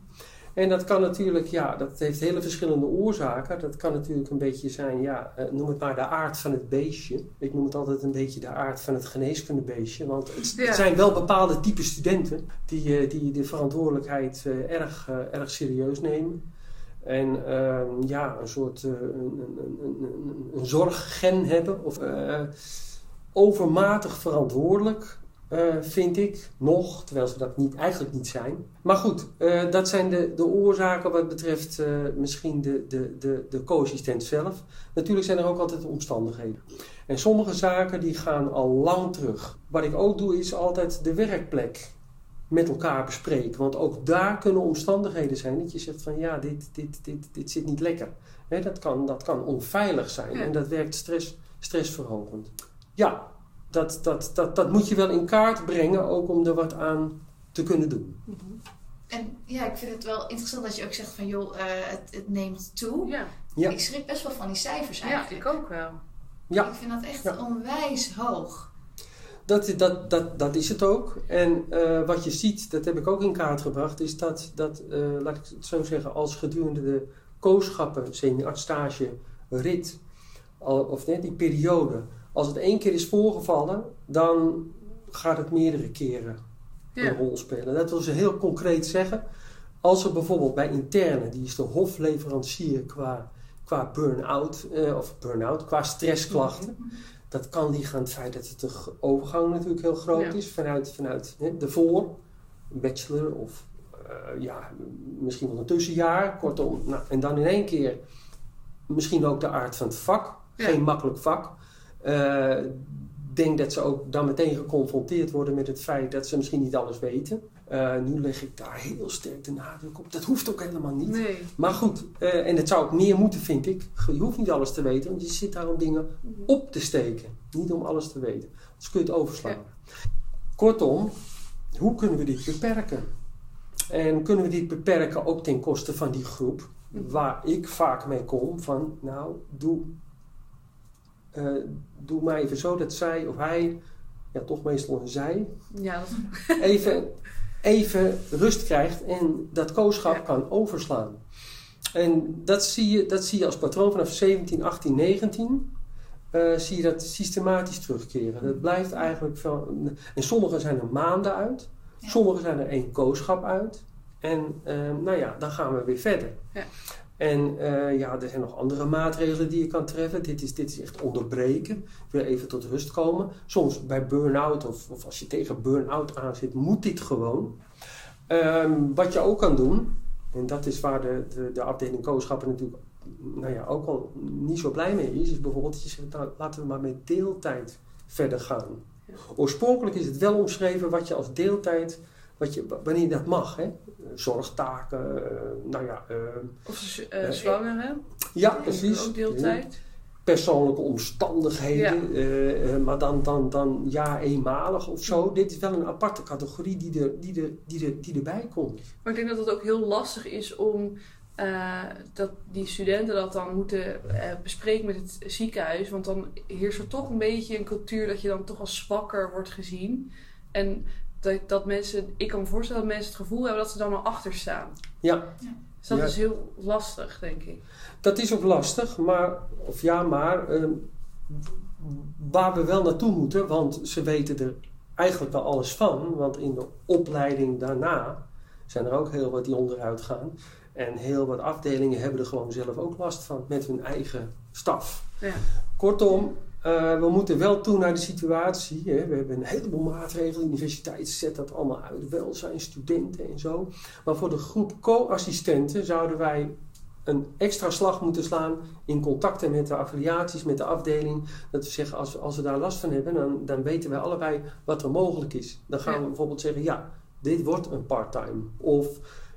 En dat kan natuurlijk, ja, dat heeft hele verschillende oorzaken. Dat kan natuurlijk een beetje zijn, ja, eh, noem het maar de aard van het beestje. Ik noem het altijd een beetje de aard van het geneeskundebeestje. Want het, Ja. zijn wel bepaalde type studenten die, eh, die de verantwoordelijkheid eh, erg, erg serieus nemen. En ehm, ja, een soort een, een, een, een, zorggen hebben. Of overmatig verantwoordelijk. Eh, vind ik nog, terwijl ze dat niet, eigenlijk niet zijn. Maar goed, eh, dat zijn de, de oorzaken wat betreft eh, misschien de, de, de, de co-assistent zelf. Natuurlijk zijn er ook altijd omstandigheden. En sommige zaken die gaan al lang terug. Wat ik ook doe is altijd de werkplek met elkaar bespreken. Want ook daar kunnen omstandigheden zijn dat je zegt van ja, dit, dit, dit, dit zit niet lekker. Hè, dat, kan, dat kan onveilig zijn Ja. en dat werkt stress, stressverhogend. Ja, dat, dat, dat, dat moet je wel in kaart brengen, ook om er wat aan te kunnen doen. En ja, ik vind het wel interessant dat je ook zegt van joh, eh, het, het neemt toe. Ja. Ja. Ik schrik best wel van die cijfers ja, eigenlijk. ik ook wel. Ja. Ik vind dat echt Ja. onwijs hoog. Dat, dat, dat, dat is het ook. En eh, wat je ziet, dat heb ik ook in kaart gebracht, is dat, dat eh, laat ik het zo zeggen, als gedurende de kooschappen, senior-stage, rit, al, of net die periode, als het één keer is voorgevallen, dan gaat het meerdere keren Ja. een rol spelen. Dat wil ze heel concreet zeggen. Als er bijvoorbeeld bij interne, die is de hofleverancier qua, qua burn-out, eh, of burn-out, qua stressklachten. Dat kan liggen aan het feit dat het de overgang natuurlijk heel groot Ja. is vanuit, vanuit hè, de voor, bachelor of eh, ja, misschien wel een tussenjaar, kortom. Nou, en dan in één keer misschien ook de aard van het vak, Ja. geen makkelijk vak. Eh, denk dat ze ook dan meteen geconfronteerd worden met het feit dat ze misschien niet alles weten. Eh, nu leg ik daar heel sterk de nadruk op. Dat hoeft ook helemaal niet. Nee. Maar goed, eh, en het zou ook meer moeten, vind ik. Je hoeft niet alles te weten, want je zit daar om dingen op te steken. Niet om alles te weten. Dus kun je het overslaan. Kortom, hoe kunnen we dit beperken? En kunnen we dit beperken ook ten koste van die groep waar ik vaak mee kom van, nou, doe, eh, doe maar even zo dat zij of hij, ja toch meestal een zij, Ja, even, even rust krijgt en dat kooschap Ja. kan overslaan. En dat zie, je, dat zie je als patroon vanaf 17, 18, 19. eh, zie je dat systematisch terugkeren. Dat blijft eigenlijk van. En sommige zijn er maanden uit, Ja. sommige zijn er één kooschap uit. En eh, nou ja, dan gaan we weer verder. Ja. En eh, ja, er zijn nog andere maatregelen die je kan treffen. Dit is, dit is echt onderbreken. Weer even tot rust komen. Soms bij burn-out of, of als je tegen burn-out aan zit, moet dit gewoon. Ehm, wat je ook kan doen, en dat is waar de, de, de afdeling kooschappen natuurlijk nou ja, ook al niet zo blij mee is, is bijvoorbeeld dat je zegt, nou, laten we maar met deeltijd verder gaan. Oorspronkelijk is het wel omschreven wat je als deeltijd, wat je, wanneer dat mag, hè? zorgtaken, eh, nou ja, eh, of eh, Ja. zwangeren. ja precies. Ook deeltijd. Persoonlijke omstandigheden, maar dan, dan, dan ja, eenmalig of zo. Dit is wel een aparte categorie die, er, die, er, die, er, die erbij komt. Maar ik denk dat het ook heel lastig is om dat die studenten dat dan moeten bespreken met het ziekenhuis. Want dan heerst er toch een beetje een cultuur dat je dan toch als zwakker wordt gezien. En dat, dat mensen, ik kan me voorstellen dat mensen het gevoel hebben dat ze dan al achter staan. Ja, Dus dat Ja. is heel lastig, denk ik. Dat is ook lastig, maar, of ja, maar ehm, waar we wel naartoe moeten, want ze weten er eigenlijk wel alles van, want in de opleiding daarna zijn er ook heel wat die onderuit gaan. En heel wat afdelingen hebben er gewoon zelf ook last van met hun eigen staf. Ja. Kortom, eh, we moeten wel toe naar de situatie. Hè. We hebben een heleboel maatregelen. De universiteit zet dat allemaal uit. Welzijn, studenten en zo. Maar voor de groep co-assistenten zouden wij een extra slag moeten slaan in contacten met de affiliaties, met de afdeling. Dat we zeggen, als, als we daar last van hebben, dan, dan weten wij allebei wat er mogelijk is. Dan gaan Ja. we bijvoorbeeld zeggen, ja, dit wordt een part-time. Of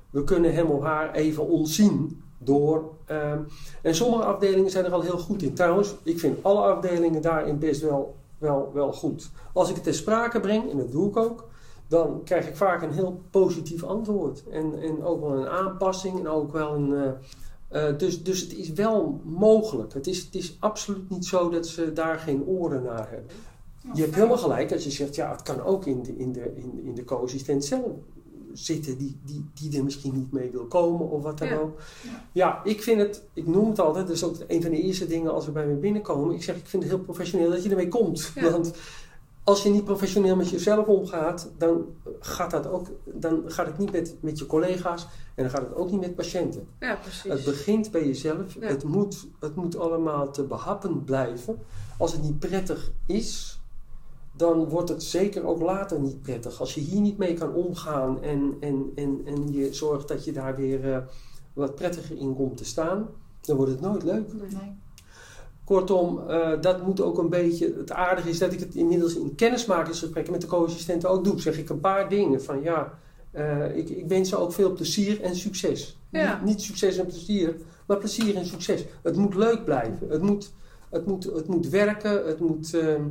we kunnen hem of haar even ontzien door... ehm, en sommige afdelingen zijn er al heel goed in. Trouwens, ik vind alle afdelingen daarin best wel, wel, wel goed. Als ik het ter sprake breng, en dat doe ik ook... dan krijg ik vaak een heel positief antwoord. En, en ook wel een aanpassing en ook wel een... eh, eh, dus, dus het is wel mogelijk. Het is, het is absoluut niet zo dat ze daar geen oren naar hebben. Je hebt helemaal gelijk als je zegt, ja, het kan ook in de, in de, in, in de co-assistent zelf zitten die, die, die er misschien niet mee wil komen of wat dan Ja. ook. Ja. Ik vind het, ik noem het altijd, is ook een van de eerste dingen als we bij me binnenkomen. Ik zeg, ik vind het heel professioneel dat je ermee komt. Ja. Want als je niet professioneel met jezelf omgaat, dan gaat, dat ook, dan gaat het niet met, met je collega's en dan gaat het ook niet met patiënten. Ja, precies. Het begint bij jezelf. Ja. Het, moet, het moet allemaal te behappen blijven. Als het niet prettig is, dan wordt het zeker ook later niet prettig. Als je hier niet mee kan omgaan en, en, en, en je zorgt dat je daar weer eh, wat prettiger in komt te staan, dan wordt het nooit leuk. Nee. Kortom, eh, dat moet ook een beetje. Het aardige is dat ik het inmiddels in kennismakingsgesprekken met de co-assistenten ook doe. Zeg ik een paar dingen van ja, eh, ik, ik wens ze ook veel plezier en succes. Ja. Niet, niet succes en plezier, maar plezier en succes. Het moet leuk blijven. Het moet, het moet, het moet werken. Het moet, ehm,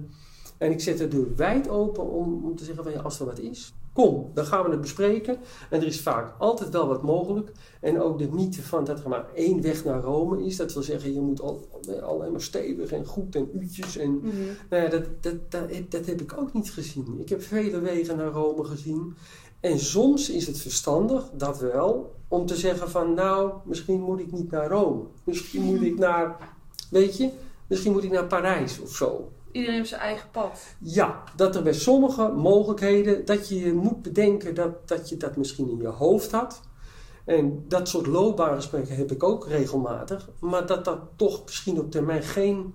en ik zet de deur wijd open om, om te zeggen van ja, als er wat is, kom, dan gaan we het bespreken. En er is vaak altijd wel wat mogelijk. En ook de mythe van dat er maar één weg naar Rome is. Dat wil zeggen, je moet al, alleen maar stevig en goed en uurtjes. En, Mhm. nou ja, dat, dat, dat, dat heb ik ook niet gezien. Ik heb vele wegen naar Rome gezien. En soms is het verstandig, dat wel, om te zeggen van nou, misschien moet ik niet naar Rome. Misschien moet ik naar, weet je, misschien moet ik naar Parijs of zo. Iedereen heeft zijn eigen pad. Ja, dat er bij sommige mogelijkheden, dat je moet bedenken dat, dat je dat misschien in je hoofd had. En dat soort loopbaangesprekken heb ik ook regelmatig. Maar dat dat toch misschien op termijn geen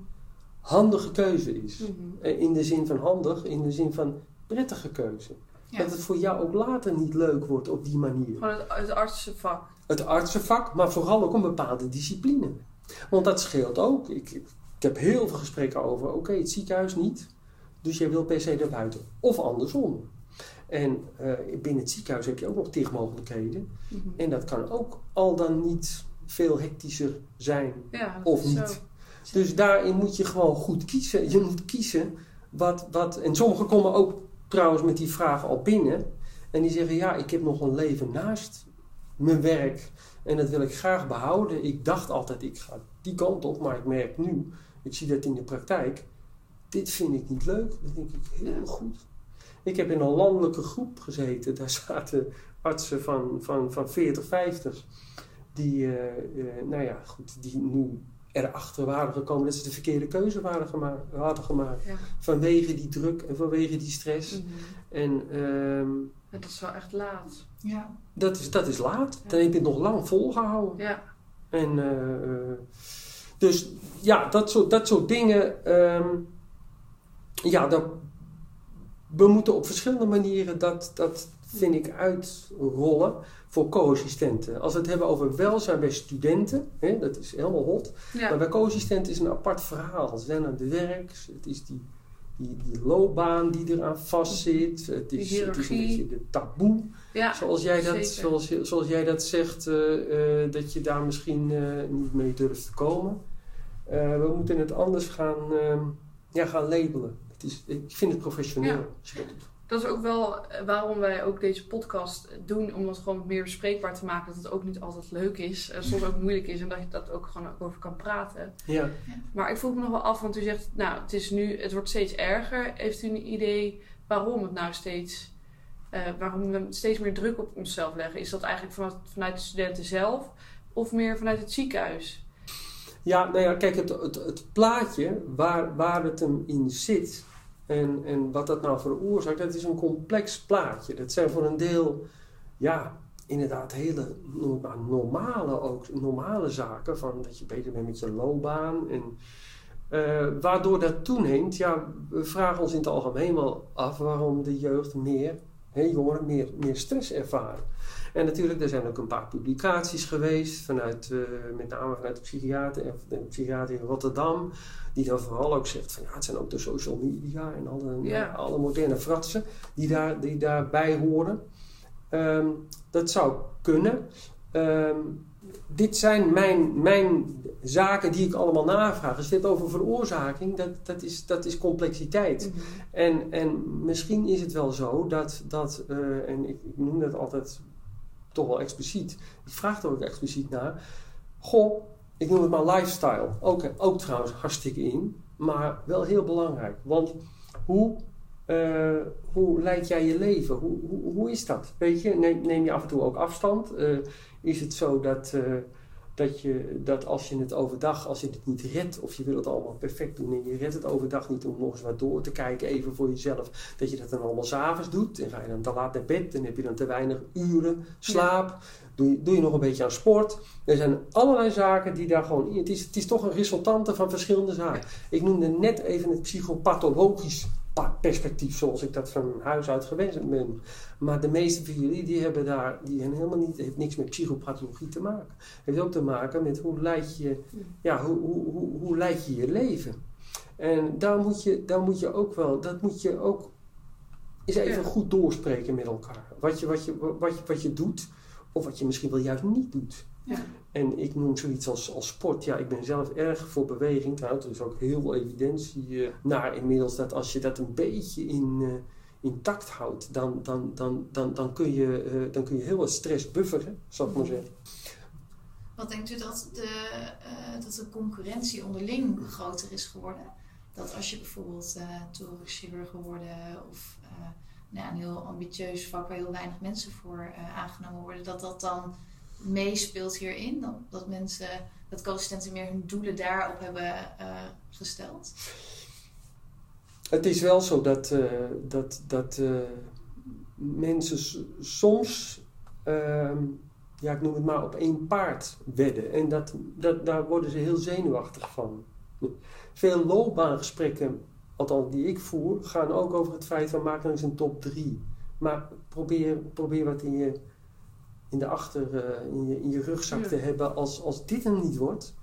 handige keuze is. Mhm. Eh, In de zin van handig, in de zin van prettige keuze. Ja. Dat het voor jou ook later niet leuk wordt op die manier. Gewoon het, het artsenvak. Het artsenvak, maar vooral ook een bepaalde discipline. Want dat scheelt ook. Ik, ik heb heel veel gesprekken over, oké, het ziekenhuis niet. Dus jij wil per se naar buiten. Of andersom. En eh, binnen het ziekenhuis heb je ook nog tig mogelijkheden. Mhm. En dat kan ook al dan niet veel hectischer zijn Ja, of niet. zo. Dus daarin moet je gewoon goed kiezen. Je moet kiezen wat, wat. En sommigen komen ook trouwens met die vraag al binnen. En die zeggen: Ja, ik heb nog een leven naast mijn werk. En dat wil ik graag behouden. Ik dacht altijd: ik ga die kant op. Maar ik merk nu, ik zie dat in de praktijk. Dit vind ik niet leuk. Dat denk ik heel Ja. goed. Ik heb in een landelijke groep gezeten. Daar zaten artsen van, van, van 40, 50. Die, eh, eh, nou ja, goed, die nu erachter waren gekomen dat ze de verkeerde keuze waren gema- hadden gemaakt. Ja. Vanwege die druk en vanwege die stress. Mhm. En ehm, dat is wel echt laat. Ja. dat, is, dat is laat. Dan heb je het nog lang volgehouden. Ja. En, eh, dus ja, dat soort, dat soort dingen. ehm, ja, dat, we moeten op verschillende manieren dat, dat vind ik uitrollen voor co-assistenten. Als we het hebben over welzijn bij studenten, hè, dat is helemaal hot. Ja. Maar bij co-assistenten is een apart verhaal. Ze zijn aan het werk, het is die, die, die loopbaan die eraan vastzit. Het is, het is een beetje de taboe. ja. Zoals jij dat, zeker. zoals, zoals jij dat zegt, eh, eh, dat je daar misschien eh, niet mee durft te komen. Eh, we moeten het anders gaan, ehm, ja, gaan labelen. Het is, ik vind het professioneel. Ja. dat is ook wel eh, waarom wij ook deze podcast doen. Om het gewoon meer bespreekbaar te maken. Dat het ook niet altijd leuk is. En soms ook moeilijk is. En dat je dat ook gewoon over kan praten. Ja. Maar ik vroeg me nog wel af. Want u zegt, nou, het is nu, het wordt steeds erger. Heeft u een idee waarom het nou steeds... eh, waarom we steeds meer druk op onszelf leggen? Is dat eigenlijk vanuit, vanuit de studenten zelf? Of meer vanuit het ziekenhuis? Ja, nou ja, kijk, het, het, het plaatje waar, waar het hem in zit en, en wat dat nou veroorzaakt, dat is een complex plaatje. Dat zijn voor een deel, ja, inderdaad hele maar, normale, ook, normale zaken. Van dat je beter bent met je loopbaan en Eh, waardoor dat toeneemt, ja, we vragen ons in het algemeen wel af waarom de jeugd meer, jongeren meer, meer stress ervaren. En natuurlijk, er zijn ook een paar publicaties geweest, vanuit, eh, met name vanuit de psychiater, en de psychiater in Rotterdam, die dan vooral ook zegt van ja, het zijn ook de social media en alle, Ja. alle moderne fratsen die, daar, die daarbij horen. Ehm, dat zou kunnen. Ehm, dit zijn mijn, mijn zaken die ik allemaal navraag. Als je het over veroorzaking, dat, dat, is, dat is complexiteit. En, en misschien is het wel zo dat, dat eh, en ik, ik noem dat altijd toch wel expliciet. Ik vraag er ook expliciet naar. Goh, ik noem het maar lifestyle. Ook, ook trouwens hartstikke in, maar wel heel belangrijk. Want hoe, eh, hoe leid jij je leven? Hoe, hoe, hoe is dat? Weet je, neem, neem je af en toe ook afstand? Eh, is het zo dat, eh, dat, je, dat als je het overdag, als je het niet redt, of je wil het allemaal perfect doen en je redt het overdag niet om nog eens wat door te kijken, even voor jezelf, dat je dat dan allemaal s'avonds doet en ga je dan te laat naar bed en heb je dan te weinig uren slaap, doe, je, doe je nog een beetje aan sport. Er zijn allerlei zaken die daar gewoon in. Het is, het is toch een resultante van verschillende zaken. Ik noemde net even het psychopathologisch pa- perspectief, zoals ik dat van huis uit gewend ben. Maar de meeste van jullie die hebben daar, die zijn helemaal niet, heeft niks met psychopathologie te maken. Het heeft ook te maken met hoe leid je, ja, hoe, hoe, hoe, hoe leid je je leven. En daar moet je, daar moet je ook wel, dat moet je ook eens even goed doorspreken met elkaar. Wat je, wat, je, wat, je, wat je doet, of wat je misschien wel juist niet doet. Ja. En ik noem zoiets als, als sport. Ja, ik ben zelf erg voor beweging. Trouwens, er is ook heel veel evidentie eh, naar inmiddels dat als je dat een beetje in, eh, intact houdt, dan, dan, dan, dan, dan, kun je, eh, dan kun je heel wat stress bufferen, zal ik maar zeggen. Wat denkt u dat de, dat de concurrentie onderling groter is geworden? Dat als je bijvoorbeeld uh, toerischirurg geworden of nou ja, een heel ambitieus vak waar heel weinig mensen voor aangenomen worden, dat dat dan meespeelt hierin? Dat, dat mensen, dat co-assistenten meer hun doelen daarop hebben eh, gesteld? Het is wel zo dat, eh, dat, dat eh, mensen soms, ehm, ja, ik noem het maar, op één paard wedden. En dat, dat, daar worden ze heel zenuwachtig van. Veel loopbaangesprekken, althans die ik voer, gaan ook over het feit van maak nou eens een top 3. Maar probeer, probeer wat in je, in de achter, eh, in je, in je rugzak Ja. te hebben als, als dit hem niet wordt.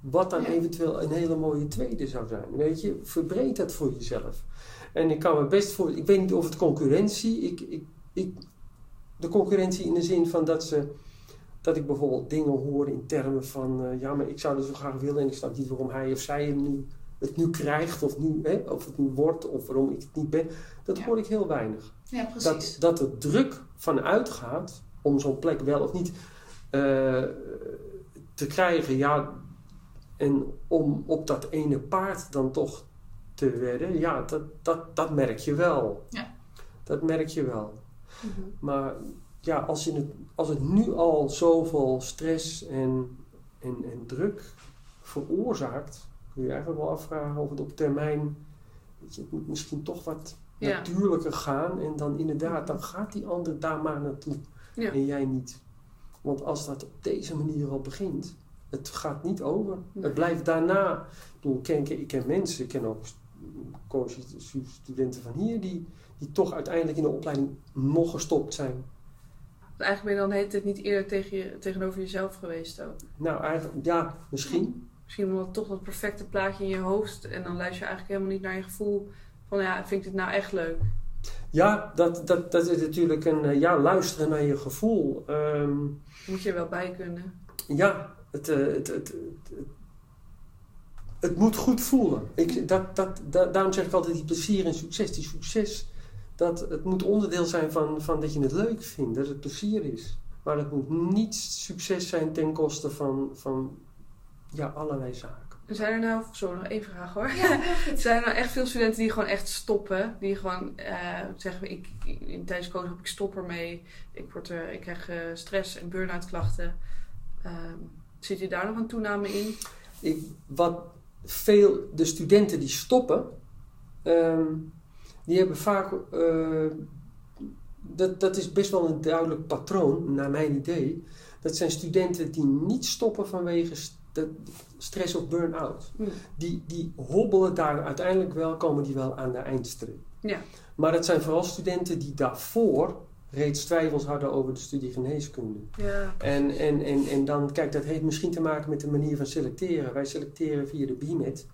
Wat dan Ja. eventueel een hele mooie tweede zou zijn. Weet je, verbreed dat voor jezelf. En ik kan me best voor. Ik weet niet of het concurrentie. Ik, ik, ik, de concurrentie in de zin van dat ze. Dat ik bijvoorbeeld dingen hoor in termen van. eh, ja, maar ik zou dat zo graag willen. En ik snap niet waarom hij of zij hem nu, het nu krijgt. Of, nu, hè, of het nu wordt. Of waarom ik het niet ben. Dat Ja. hoor ik heel weinig Ja, precies. dat, dat er druk van uitgaat om zo'n plek wel of niet eh, te krijgen. Ja, en om op dat ene paard dan toch te wedden, ja, dat, dat, dat merk je wel. Ja. Dat merk je wel. Mhm. Maar ja, als, je het, als het nu al zoveel stress en, en, en druk veroorzaakt, kun je eigenlijk wel afvragen of het op termijn, weet je, het moet misschien toch wat Ja. natuurlijker gaan. En dan inderdaad, dan gaat die ander daar maar naartoe. Ja. En jij niet. Want als dat op deze manier al begint, het gaat niet over. Nee. Het blijft daarna. Ik, bedoel, ik, ken, ik ken mensen, ik ken ook studenten van hier, die, die toch uiteindelijk in de opleiding nog gestopt zijn. Eigenlijk ben je dan de hele tijd niet eerlijk tegen je, tegenover jezelf geweest ook. Nou, eigenlijk, ja, misschien. Misschien omdat toch dat perfecte plaatje in je hoofd en dan luister je eigenlijk helemaal niet naar je gevoel van ja, vind ik dit nou echt leuk? Ja, dat, dat, dat is natuurlijk een, eh, ja, luisteren naar je gevoel. Ehm, Moet je er wel bij kunnen. Ja, het, eh, het, het, het, het, moet goed voelen. Ik, dat, dat, da- daarom zeg ik altijd die plezier en succes. Die succes, dat, het moet onderdeel zijn van, van dat je het leuk vindt, dat het plezier is. Maar het moet niet succes zijn ten koste van, van ja, allerlei zaken. Zijn er nou, zo nog één vraag hoor. Ja. Zijn er nou echt veel studenten die gewoon echt stoppen? Die gewoon eh, zeggen, ik, ik, tijdens coach heb ik stop ermee. Ik, word, er, ik krijg eh, stress en burn-out klachten. Ehm, zit je daar nog een toename in? Ik, wat veel, de studenten die stoppen, ehm, die hebben vaak, eh, dat, dat is best wel een duidelijk patroon, naar mijn idee. Dat zijn studenten die niet stoppen vanwege st- dat, stress of burn-out. Hm. Die, die hobbelen daar uiteindelijk wel, komen die wel aan de eindstreep. Ja. Maar het zijn vooral studenten die daarvoor reeds twijfels hadden over de studie geneeskunde. Ja. En, en, en, en dan, kijk, dat heeft misschien te maken met de manier van selecteren. Wij selecteren via de BIMET.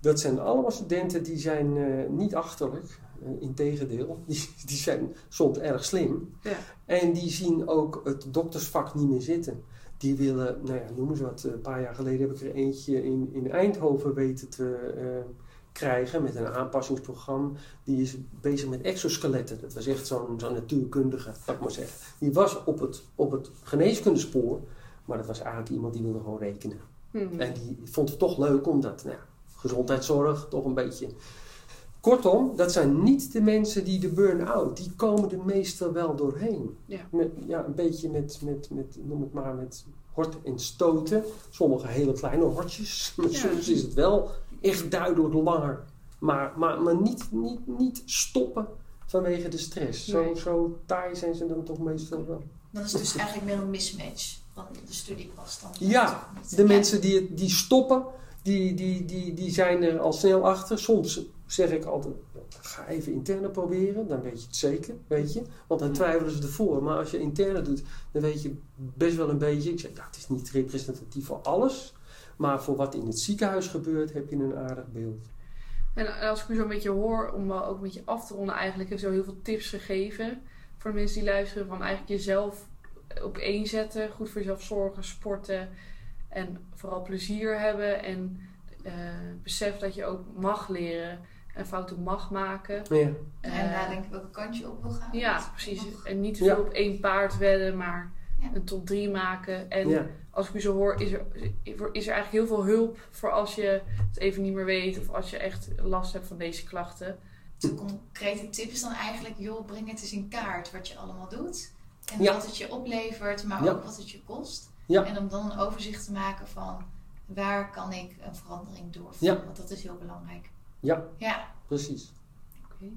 Dat zijn allemaal studenten die zijn eh, niet achterlijk, uh, integendeel. Die, die zijn soms erg slim. Ja. En die zien ook het doktersvak niet meer zitten. Die willen, nou ja, noem eens wat. Een paar jaar geleden heb ik er eentje in, in Eindhoven weten te uh, krijgen met een aanpassingsprogramma. Die is bezig met exoskeletten. Dat was echt zo'n zo'n natuurkundige, laat ik maar zeggen. Die was op het, op het geneeskundespoor, maar dat was eigenlijk iemand die wilde gewoon rekenen. Hm. En die vond het toch leuk omdat, nou ja, gezondheidszorg toch een beetje. Kortom, dat zijn niet de mensen die de burn-out, die komen er meestal wel doorheen. Ja. Met, ja, een beetje met, met, met, noem het maar, met hort en stoten. Sommige hele kleine hortjes, maar Ja. soms is het wel echt duidelijk langer. Maar, maar, maar niet, niet, niet stoppen vanwege de stress. Zo, Nee. zo taai zijn ze dan toch meestal wel. Dan is dus eigenlijk meer een mismatch van de studie past dan. Ja. De mensen die, die stoppen, die, die, die, die zijn er al snel achter. Soms zeg ik altijd, ga even interne proberen, dan weet je het zeker, weet je. Want dan twijfelen ze ervoor. Maar als je interne doet, dan weet je best wel een beetje. Ik zeg, ja, het is niet representatief voor alles. Maar voor wat in het ziekenhuis gebeurt, heb je een aardig beeld. En als ik u zo een beetje hoor, om wel ook een beetje af te ronden, eigenlijk heeft u al heel veel tips gegeven voor de mensen die luisteren. Van eigenlijk jezelf op één zetten, goed voor jezelf zorgen, sporten en vooral plezier hebben. En eh, besef dat je ook mag leren en fouten mag maken. Ja, En Eh, nadenken welke kant je op wil gaan. Ja, precies. Mag. En niet te Ja. veel op één paard wedden, maar Ja. een top 3 maken. En ja. als ik u zo hoor, is er, is er eigenlijk heel veel hulp voor als je het even niet meer weet of als je echt last hebt van deze klachten. De concrete tip is dan eigenlijk, joh, breng het eens in kaart wat je allemaal doet. En Ja. wat het je oplevert, maar Ja. ook wat het je kost. Ja. En om dan een overzicht te maken van waar kan ik een verandering doorvoeren. Ja. Want dat is heel belangrijk. Ja, Ja, precies. Oké.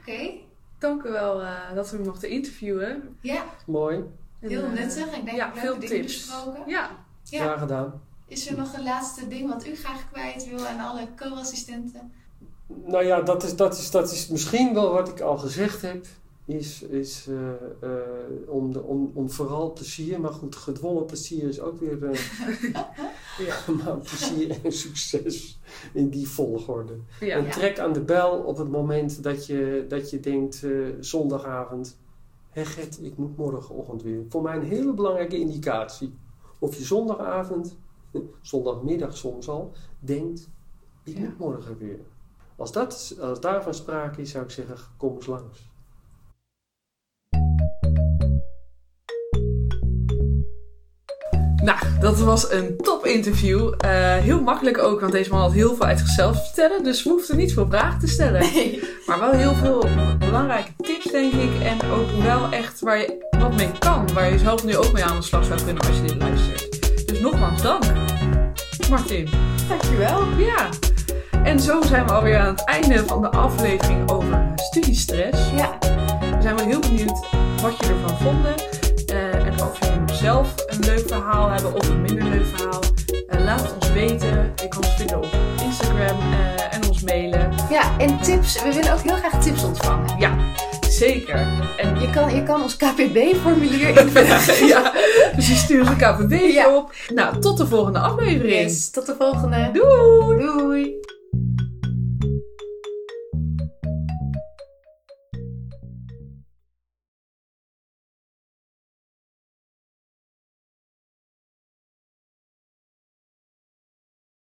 oké. Dank u wel eh, dat we u mochten interviewen. Ja, Mooi, En, heel eh, nuttig. Ik denk ja, veel dingen tips. besproken. Ja, Ja. graag gedaan. Is er nog een laatste ding wat u graag kwijt wil aan alle co-assistenten? Nou ja, dat is, dat, is, dat is misschien wel wat ik al gezegd heb. Is, is eh, eh, om, de, om, om vooral plezier, maar goed, gedwongen plezier is ook weer. eh, ja, maar plezier en succes in die volgorde. ja. En Ja. trek aan de bel op het moment dat je, dat je denkt, zondagavond, hé Gert, ik moet morgenochtend weer. Voor mij een hele belangrijke indicatie. Of je zondagavond, zondagmiddag soms al, denkt, ik moet morgen weer. Als, dat, als daarvan sprake is, zou ik zeggen, kom eens langs. Nou, dat was een top interview. Eh, heel makkelijk ook, want deze man had heel veel uit zichzelf te vertellen. Dus we hoefden niet veel vragen te stellen. Maar wel heel veel belangrijke tips, denk ik. En ook wel echt waar je wat mee kan. Waar je zelf nu ook mee aan de slag zou kunnen als je dit luistert. Dus nogmaals dank, Martin. Dankjewel. Ja. En zo zijn we alweer aan het einde van de aflevering over studiestress. Ja, We zijn wel heel benieuwd wat je ervan vonden. Eh, en of jullie zelf een leuk verhaal hebben of een minder leuk verhaal. Eh, laat het ons weten. Je kan ons vinden op Instagram eh, en ons mailen. ja, en tips. We willen ook heel graag tips ontvangen. Ja, zeker. En Je kan, je kan ons KPB-formulier invullen. ja, dus je stuurt een Ja. op. Nou, tot de volgende aflevering. Yes, tot de volgende. Doei! Doei.